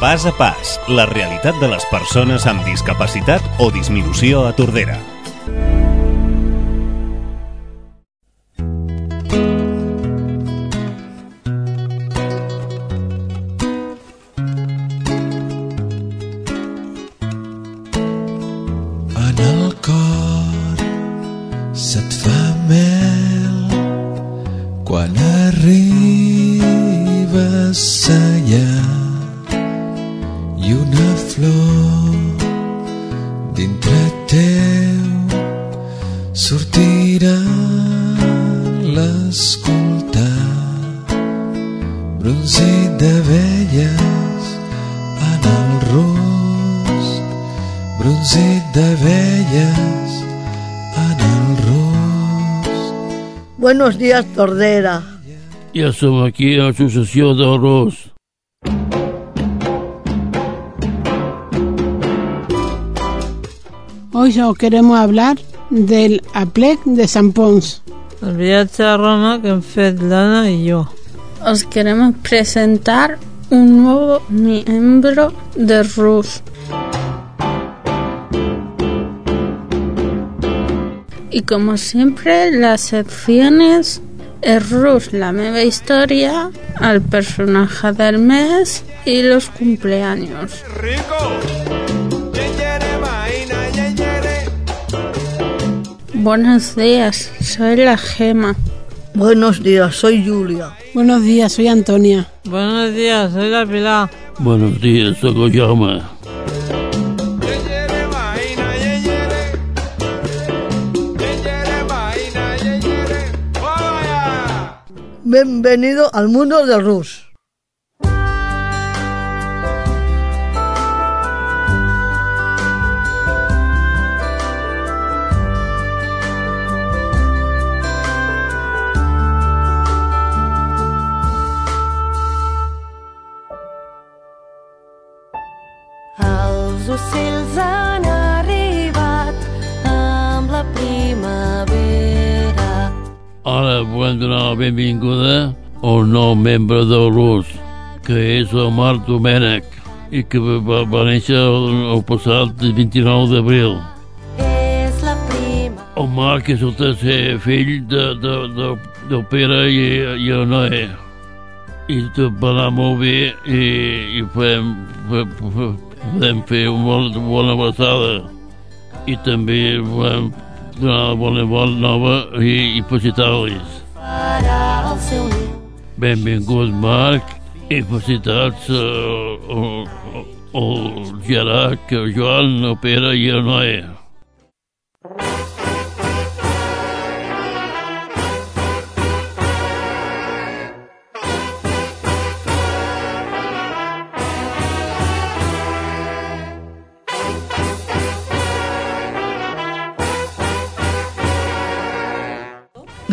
Pas a pas, la realitat de les persones amb discapacitat o disminució a Tordera. Bronzit d'abelles en el ros Buenos días, Tordera. Ja som aquí a l'Associació d'Arròs. Hoy os queremos hablar del aplec de San Pons. El viatge a Roma que hem fet l'Anna i jo. Os queremos presentar un nuevo miembro de RUS. Y como siempre, las secciones es RUS, la nueva historia, al personaje del mes y los cumpleaños. Buenos días, soy la Gema. Buenos días, soy Julia. Buenos días, soy Antonia. Buenos días, soy la Pilar. Buenos días, sóc el Bienvenido al mundo de Rus. Ara volem donar la benvinguda al nou membre del RUS, que és el Marc Domènech, i que va, va néixer el, el passat 29 d'abril. El Marc és el tercer fill de, de, de, del Pere i, i el Noé. I tot va anar molt bé i, i podem, podem, fer una bona abraçada. I també volem donar la bona, bona nova i, i felicitar-los. Farà el seu niu. Benvingut, Marc, i felicitats uh, al, al Gerard, el Joan, el Pere i el Noé.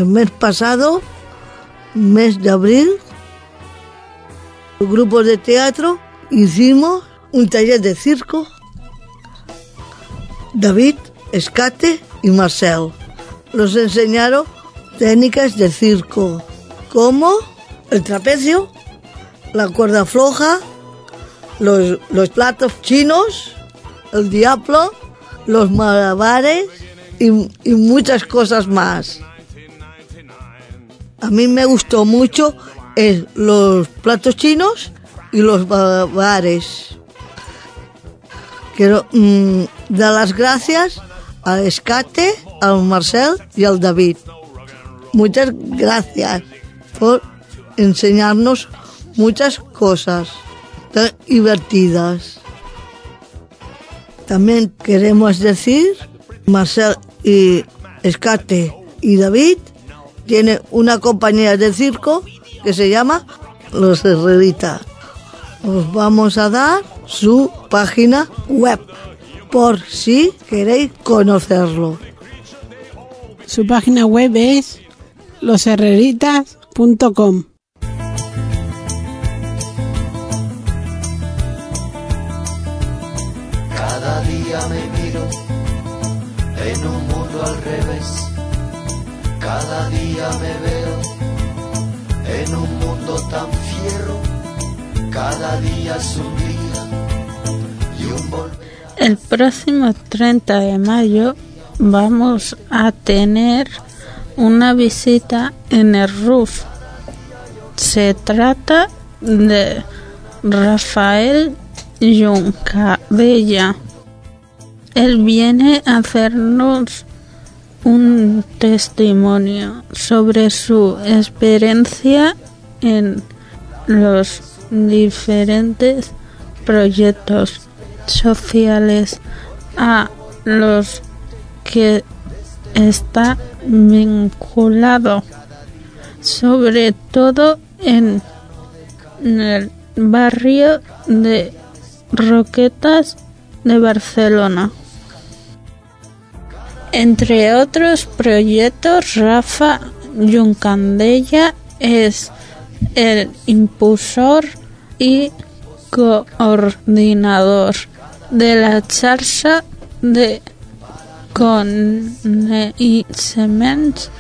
El mes pasado, mes de abril, grupos de teatro, hicimos un taller de circo. David, Escate y Marcel. Nos enseñaron técnicas de circo, como el trapecio, la cuerda floja, los, los platos chinos, el diablo, los malabares y, y muchas cosas más. A mí me gustó mucho eh, los platos chinos y los malabares. Quiero mm, dar las gracias al Escate, al Marcel y al David. Muchas gracias por enseñarnos muchas cosas tan divertidas. También queremos decir, Marcel y Escate y David tienen una compañía de circo que se llama Los Herreritas. Os vamos a dar su página web por si queréis conocerlo. Su página web es losherreritas.com. Cada día me miro en un mundo al revés. Cada día me veo en un mundo tan fiero. cada día es un y un volver. El próximo 30 de mayo vamos a tener una visita en el RUF. Se trata de Rafael Juncadella. Él viene a hacernos un testimonio sobre su experiencia en los diferentes proyectos sociales a los que está vinculado, sobre todo en el barrio de Roquetas de Barcelona. Entre otros proyectos, Rafa Yuncandella es el impulsor y coordinador de la xarxa de coneixements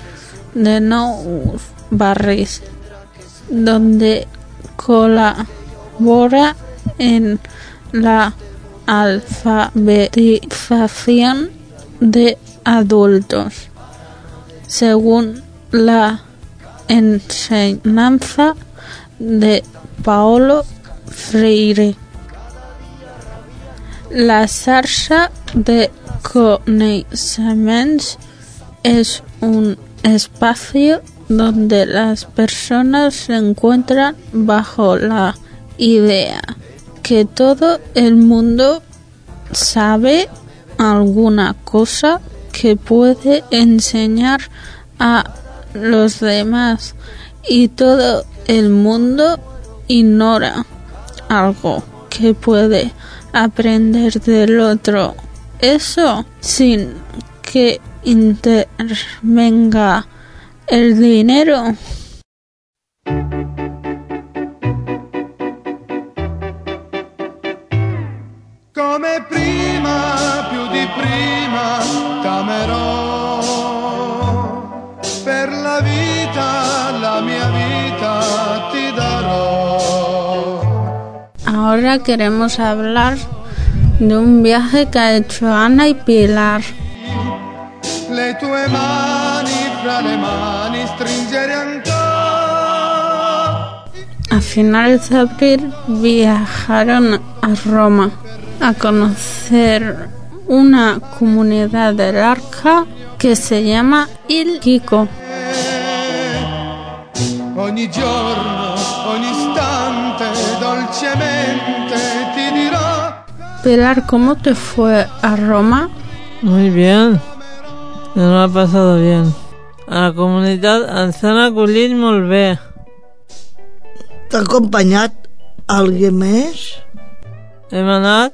de nous barris, donde colabora en la alfabetización de adultos, según la enseñanza de Paolo Freire. La xarxa de coneixements es un espacio donde las personas se encuentran bajo la idea que todo el mundo sabe alguna cosa que puede enseñar a los demás y todo el mundo ignora algo que puede aprender del otro. Eso sin que intervenga el dinero. Come prima, più di prima, t'amerò. Per la vita, la mia vita ti darò. Ahora queremos hablar de un viaje que ha hecho Ana y Pilar. Le tue mani fra le mani stringere ancora. A finales de abril viajaron a Roma a conocer una comunidad del Arca que se llama Il Kiko. Ogni giorno, ogni istante, dolcemente ti dirò. Pilar, ¿cómo te fue a Roma? Muy bien. Me lo ha pasado bien. A la comunitat ens han acollit molt bé. T'ha acompanyat més? Hem anat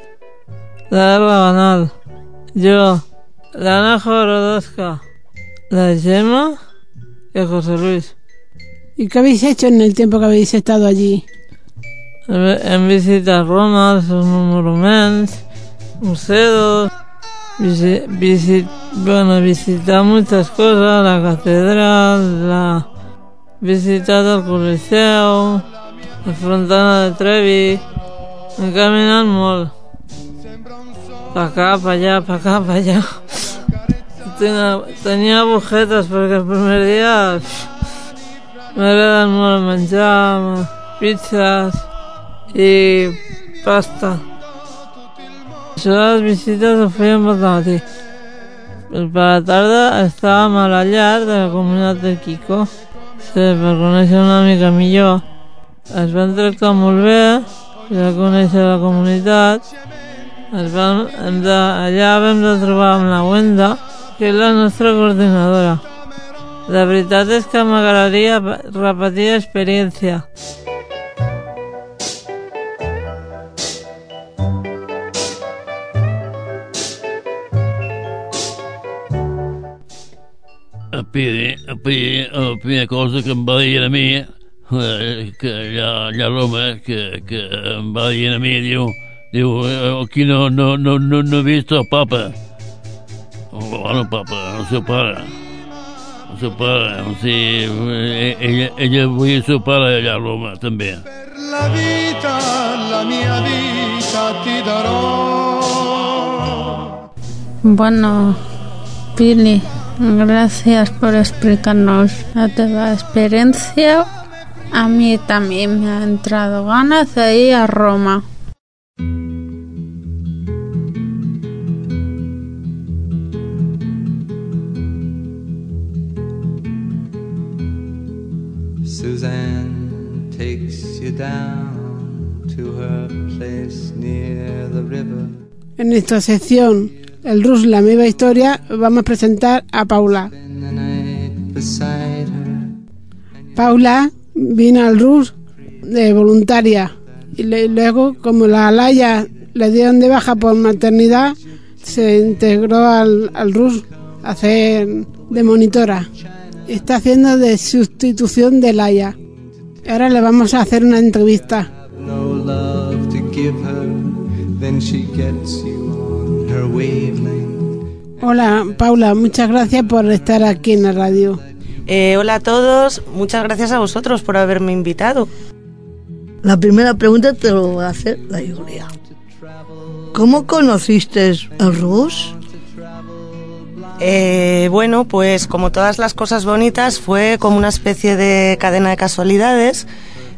la Banal. Yo, la Ana Jorodosca, la Gemma y José Luis. ¿Y qué habéis hecho en el tiempo que habéis estado allí? Hem, hem visitat Roma, els seus monuments, museos, visi, visit, bueno, visitar muchas cosas, la catedral, la visitat el Coliseu, la Fontana de Trevi. Hem caminat molt. Pa acá, pa allá, pa acá, pa allá. Tenia, tenia agujetes perquè el primer dia m'agraden molt menjar pizzas i pasta. Les visites ho fèiem per matí. Per la tarda estàvem a la llar de la comunitat de Kiko sí, per conèixer una mica millor. Es van tractar molt bé, ja conèixer la comunitat. Es vam, hem de, allà vam de trobar amb la Wenda, que és la nostra coordinadora. La veritat és que m'agradaria repetir experiència. La primera, la primera, cosa que em va dir a mi, que allà, allà a Roma, que, que va dir a mi, diu, diu, eh, aquí no, no, no, no, no he vist el papa. Bueno, papa, el seu pare. El seu pare, o sigui, eh, ella, ella volia el seu pare allà a Roma, també. Per la vita, ti darò. Bueno, Pili, gracias por explicarnos la experiencia. A mí también me ha entrado ganas de ir a Roma. Suzanne takes you down to her place near the river. En nuestra sección El Rus, la misma historia, vamos a presentar a Paula. Paula vino al Rus de voluntaria y le- luego, como la Alaya le dieron de baja por maternidad, se integró al, al Rus a hacer de monitora. Está haciendo de sustitución de Laia. Ahora le vamos a hacer una entrevista. Hola Paula, muchas gracias por estar aquí en la radio. Eh, hola a todos, muchas gracias a vosotros por haberme invitado. La primera pregunta te lo va a hacer la Julia. ¿Cómo conociste al Rus? Eh, bueno, pues como todas las cosas bonitas, fue como una especie de cadena de casualidades.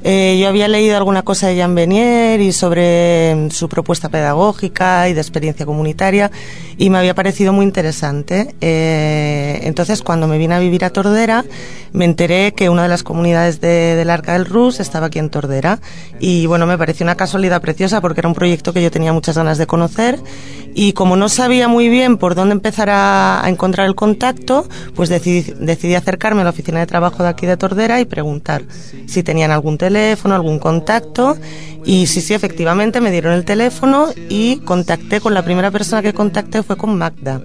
Eh, yo había leído alguna cosa de Jean Benier y sobre mm, su propuesta pedagógica y de experiencia comunitaria y me había parecido muy interesante. Eh, entonces, cuando me vine a vivir a Tordera, me enteré que una de las comunidades de- del Arca del Rus estaba aquí en Tordera y bueno, me pareció una casualidad preciosa porque era un proyecto que yo tenía muchas ganas de conocer y como no sabía muy bien por dónde empezar a, a encontrar el contacto, pues decidí, decidí acercarme a la oficina de trabajo de aquí de Tordera y preguntar si tenían algún teléfono, algún contacto y sí, sí, efectivamente me dieron el teléfono y contacté con la primera persona que contacté fue con Magda.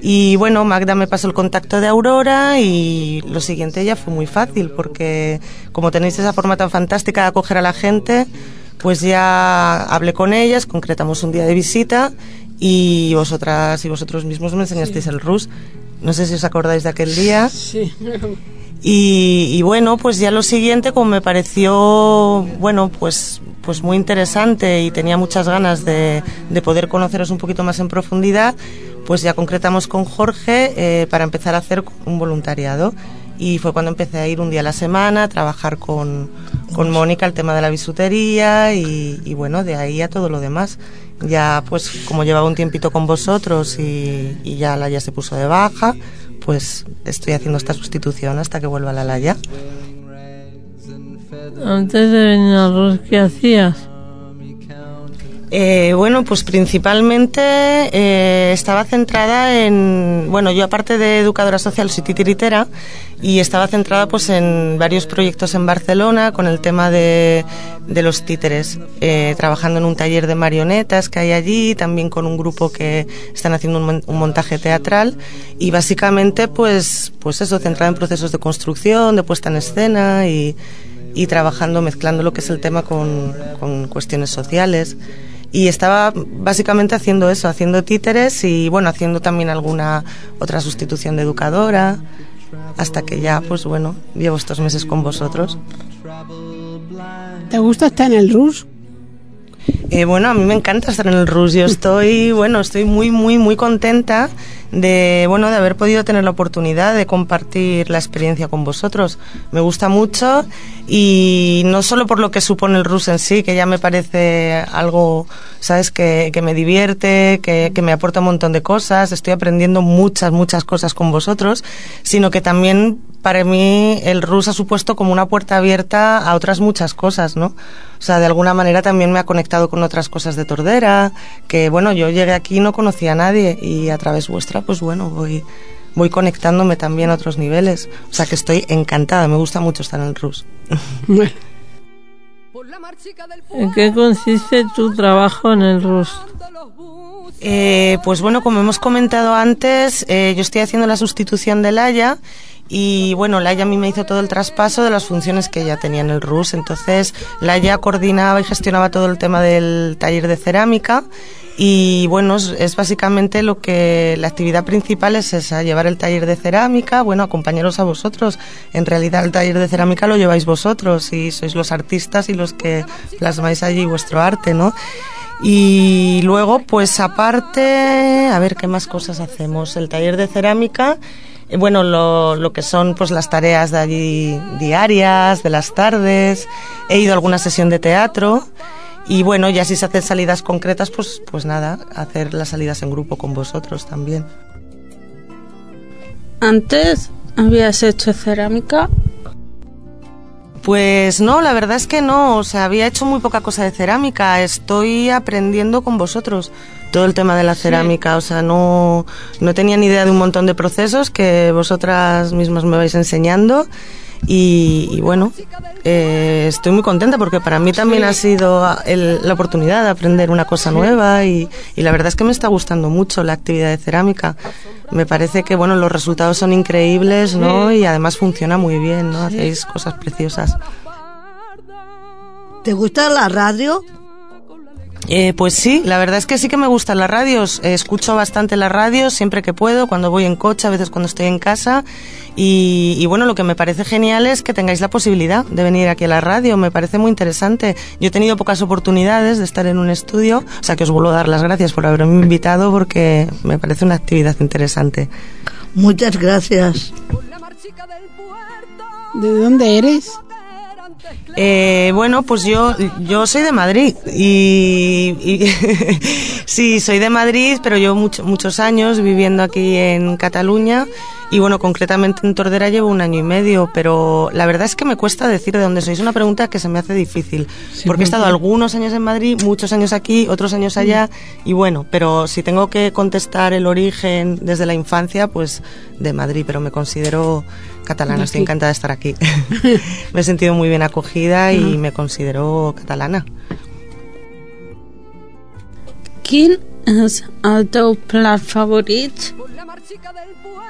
Y bueno, Magda me pasó el contacto de Aurora y lo siguiente ya fue muy fácil porque como tenéis esa forma tan fantástica de acoger a la gente, pues ya hablé con ellas, concretamos un día de visita y vosotras y vosotros mismos me enseñasteis el RUS. No sé si os acordáis de aquel día. Sí. Y, y bueno, pues ya lo siguiente, como me pareció, bueno, pues, pues muy interesante y tenía muchas ganas de, de poder conoceros un poquito más en profundidad, pues ya concretamos con Jorge eh, para empezar a hacer un voluntariado. Y fue cuando empecé a ir un día a la semana, a trabajar con, con Mónica el tema de la bisutería y, y bueno, de ahí a todo lo demás. Ya pues como llevaba un tiempito con vosotros y, y ya la ya se puso de baja, pues estoy haciendo esta sustitución hasta que vuelva la Laya. Antes de venir al Rus, ¿qué hacías? Eh, bueno, pues principalmente eh, estaba centrada en, bueno, yo aparte de educadora social soy titiritera y estaba centrada pues en varios proyectos en Barcelona con el tema de, de los títeres, eh, trabajando en un taller de marionetas que hay allí, también con un grupo que están haciendo un, un montaje teatral y básicamente pues, pues eso, centrada en procesos de construcción, de puesta en escena y, y trabajando, mezclando lo que es el tema con, con cuestiones sociales. Y estaba básicamente haciendo eso, haciendo títeres y bueno, haciendo también alguna otra sustitución de educadora, hasta que ya, pues bueno, llevo estos meses con vosotros. ¿Te gusta estar en el Rus? Eh, bueno, a mí me encanta estar en el RUS. Yo estoy, bueno, estoy muy, muy, muy contenta de, bueno, de haber podido tener la oportunidad de compartir la experiencia con vosotros. Me gusta mucho y no solo por lo que supone el RUS en sí, que ya me parece algo, sabes, que, que me divierte, que, que me aporta un montón de cosas. Estoy aprendiendo muchas, muchas cosas con vosotros, sino que también para mí el RUS ha supuesto como una puerta abierta a otras muchas cosas, ¿no? O sea, de alguna manera también me ha conectado con otras cosas de Tordera, que bueno, yo llegué aquí y no conocía a nadie y a través vuestra, pues bueno, voy, voy conectándome también a otros niveles. O sea, que estoy encantada, me gusta mucho estar en el RUS. ¿En qué consiste tu trabajo en el RUS? Eh, pues bueno, como hemos comentado antes, eh, yo estoy haciendo la sustitución de Laia y bueno, Laia a mí me hizo todo el traspaso de las funciones que ella tenía en el RUS. Entonces, Laia coordinaba y gestionaba todo el tema del taller de cerámica y bueno, es, básicamente lo que la actividad principal es esa, llevar el taller de cerámica, bueno, acompañaros a vosotros. En realidad el taller de cerámica lo lleváis vosotros y sois los artistas y los que plasmáis allí vuestro arte, ¿no? Y luego, pues aparte, a ver qué más cosas hacemos. El taller de cerámica, eh, bueno, lo, lo que son pues las tareas de allí diarias, de las tardes. He ido a alguna sesión de teatro. Y bueno, ya si se hacen salidas concretas, pues, pues nada, hacer las salidas en grupo con vosotros también. Antes habías hecho cerámica. Pues no, la verdad es que no, o sea, había hecho muy poca cosa de cerámica, estoy aprendiendo con vosotros todo el tema de la cerámica, o sea, no, no tenía ni idea de un montón de procesos que vosotras mismas me vais enseñando y, y bueno, eh, estoy muy contenta porque para mí también ha sido el- la oportunidad de aprender una cosa nueva y, y la verdad es que me está gustando mucho la actividad de cerámica. Me parece que bueno, los resultados son increíbles, ¿no? Y además funciona muy bien, ¿no? Hacéis cosas preciosas. ¿Te gusta la radio? Eh, pues sí, la verdad es que sí que me gustan las radios. Eh, escucho bastante las radios siempre que puedo, cuando voy en coche, a veces cuando estoy en casa. Y, y bueno, lo que me parece genial es que tengáis la posibilidad de venir aquí a la radio. Me parece muy interesante. Yo he tenido pocas oportunidades de estar en un estudio, o sea que os vuelvo a dar las gracias por haberme invitado porque me parece una actividad interesante. Muchas gracias. ¿De dónde eres? Eh, bueno, pues yo, yo soy de Madrid y, y- sí, soy de Madrid, pero llevo mucho- muchos años viviendo aquí en Cataluña y bueno, concretamente en Tordera llevo un año y medio, pero la verdad es que me cuesta decir de dónde soy. Es una pregunta que se me hace difícil, porque he estado algunos años en Madrid, muchos años aquí, otros años allá y bueno, pero si tengo que contestar el origen desde la infancia, pues de Madrid, pero me considero catalana, estoy encantada de estar aquí. me he sentido muy bien acogida y me considero catalana. Quin és el teu plat favorit?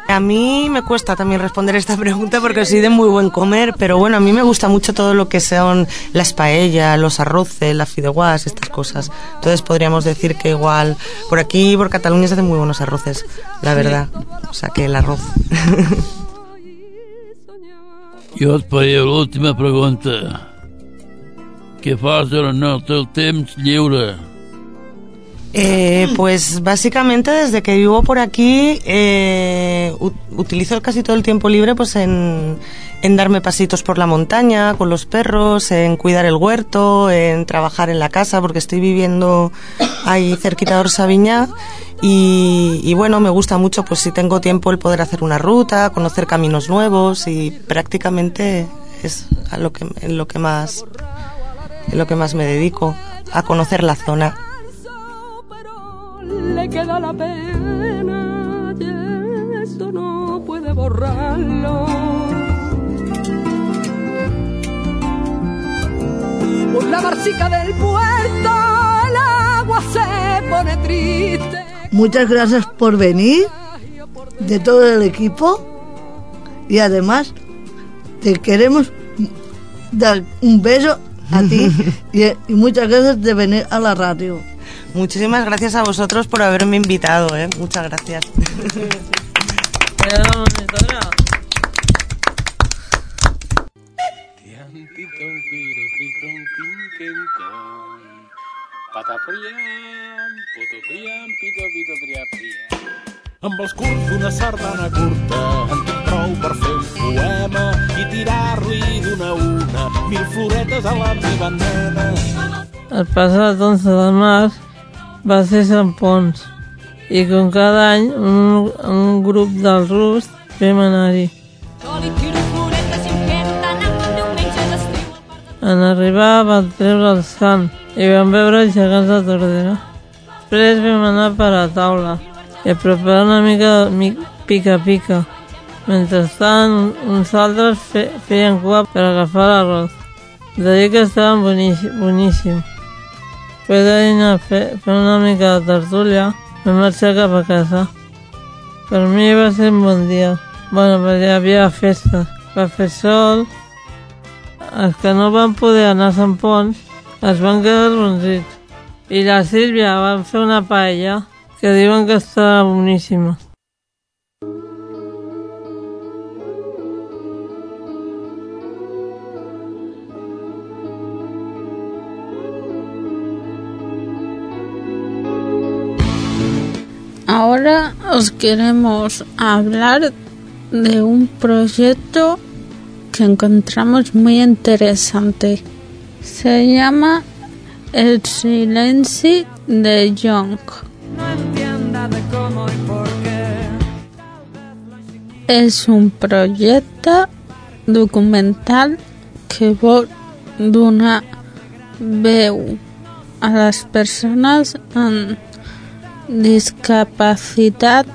A mí me cuesta también responder esta pregunta porque soy de muy buen comer, pero bueno, a mí me gusta mucho todo lo que son las paellas, los arroces, las fideuás, estas cosas. Entonces podríamos decir que igual por aquí, por Cataluña se hacen muy buenos arroces, la verdad. O sea que el arroz. Jo et faria l'última pregunta. Què fas durant el teu temps lliure? Eh, pues básicamente desde que vivo por aquí eh, utilizo casi todo el tiempo libre pues en, en darme pasitos por la montaña con los perros, en cuidar el huerto, en trabajar en la casa porque estoy viviendo ahí cerquita de Orsaviñá y, bueno, me gusta mucho pues si tengo tiempo el poder hacer una ruta, conocer caminos nuevos y prácticamente es a lo que, en lo que más en lo que más me dedico, a conocer la zona. le la pena y no puede borrarlo. La marchica del puerto el agua se pone triste. Muchas gracias por venir de todo el equipo y además te queremos dar un beso a ti y, y muchas gracias de venir a la radio. Muchísimas gracias a vosotros por haberme invitado, ¿eh? Muchas gracias. Amb els curts d'una sardana curta en tinc prou per fer un poema i tirar-li d'una a una mil floretes a la meva nena. El passat 11 de març va ser Sant Pons i com cada any un, un grup del Rus vam anar-hi. En arribar van treure el sant i vam veure els gegants de Tordera. Després vam anar per a taula i a preparar una mica pica-pica. Mentrestant, uns altres fe, feien cua per agafar l'arròs. De dir que estaven boníssim. boníssim. Després de dinar, fer, fer una mica de tertúlia, vam marxar cap a casa. Per mi va ser un bon dia. Bueno, perquè hi havia festa. Va fer sol. Els que no van poder anar a Sant Pons es van quedar bronzits. I la Sílvia van fer una paella que diuen que està boníssima. Ahora os queremos hablar de un proyecto que encontramos muy interesante. Se llama El Silencio de Young. És un projecte documental que donar veu a les persones amb discapacitat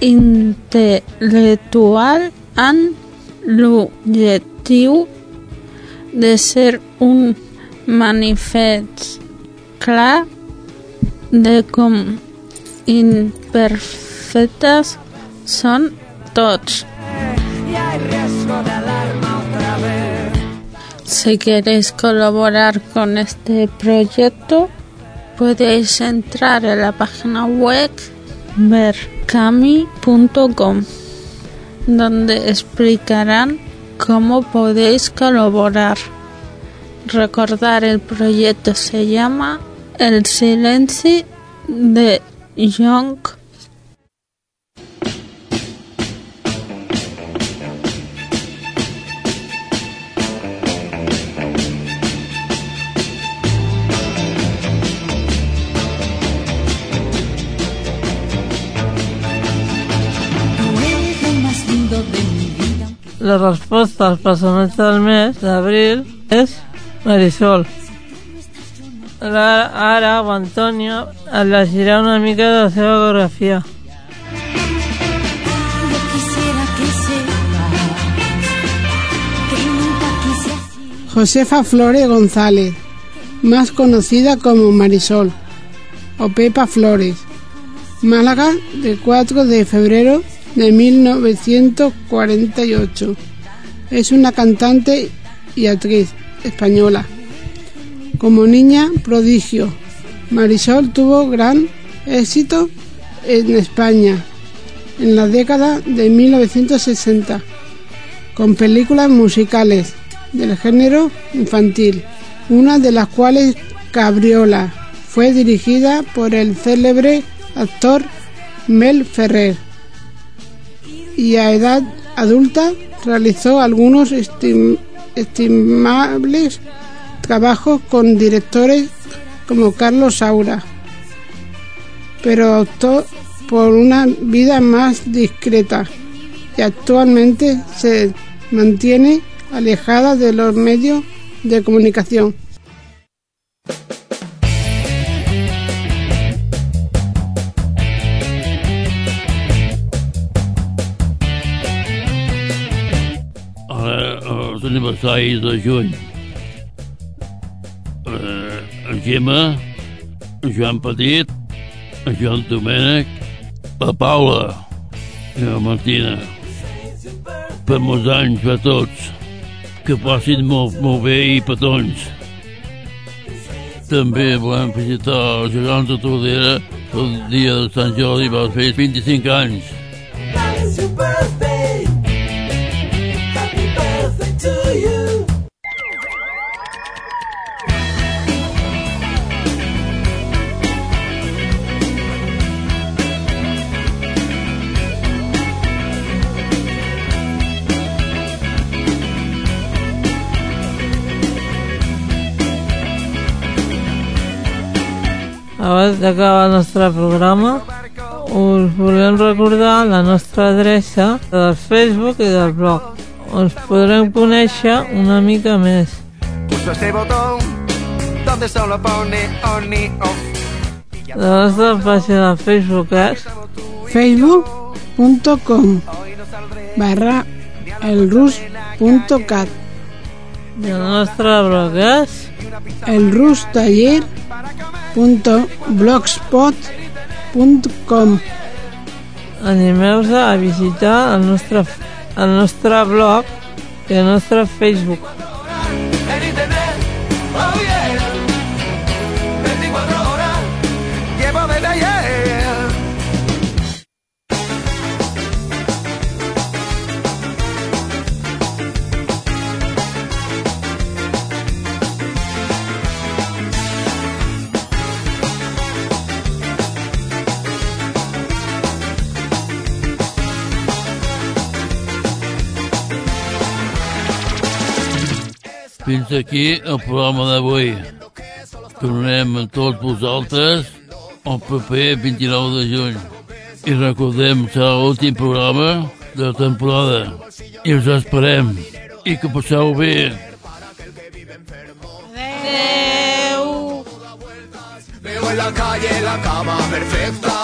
intel·lectual amb l'objectiu de ser un manifest clar de com imperfectes són tots. Si queréis colaborar con este proyecto, podéis entrar en la página web mercami.com, donde explicarán cómo podéis colaborar. Recordar el proyecto se llama El Silencio de Young. La resposta als personatges del mes d'abril és Marisol. Ara, ara o Antònia et llegirà una mica de la seva biografia. Josefa Flores González, más conocida como Marisol o Pepa Flores, Málaga, de 4 de febrero de 1948. Es una cantante y actriz española. Como niña prodigio, Marisol tuvo gran éxito en España en la década de 1960 con películas musicales del género infantil, una de las cuales Cabriola fue dirigida por el célebre actor Mel Ferrer y a edad adulta realizó algunos estim- estimables trabajos con directores como Carlos Saura, pero optó por una vida más discreta y actualmente se mantiene alejada de los medios de comunicación. Els aniversaris de juny. Eh, Gemma, Joan Petit, Joan Domènec, la Paula i la Martina. Per molts anys per tots. Que passin molt, molt bé i petons. També volem felicitar el gegant de Tordera el dia de Sant Jordi va fer 25 anys. Abans d'acabar el nostre programa, us volem recordar la nostra adreça del Facebook i del blog, on us podrem conèixer una mica més. La nostra pàgina de Facebook és facebook.com barra elrus.cat i el nostre blog és elrustaller.blogspot.com Animeu-vos a visitar el nostre, el nostre blog i el nostre Facebook. Fins aquí el programa d'avui. Tornem amb tots vosaltres el proper 29 de juny. I recordem, serà l'últim programa de la temporada. I us esperem. I que passeu bé. Veo en la calle la cama perfecta.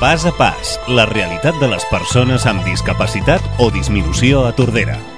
Pas a pas, la realitat de les persones amb discapacitat o disminució a Tordera.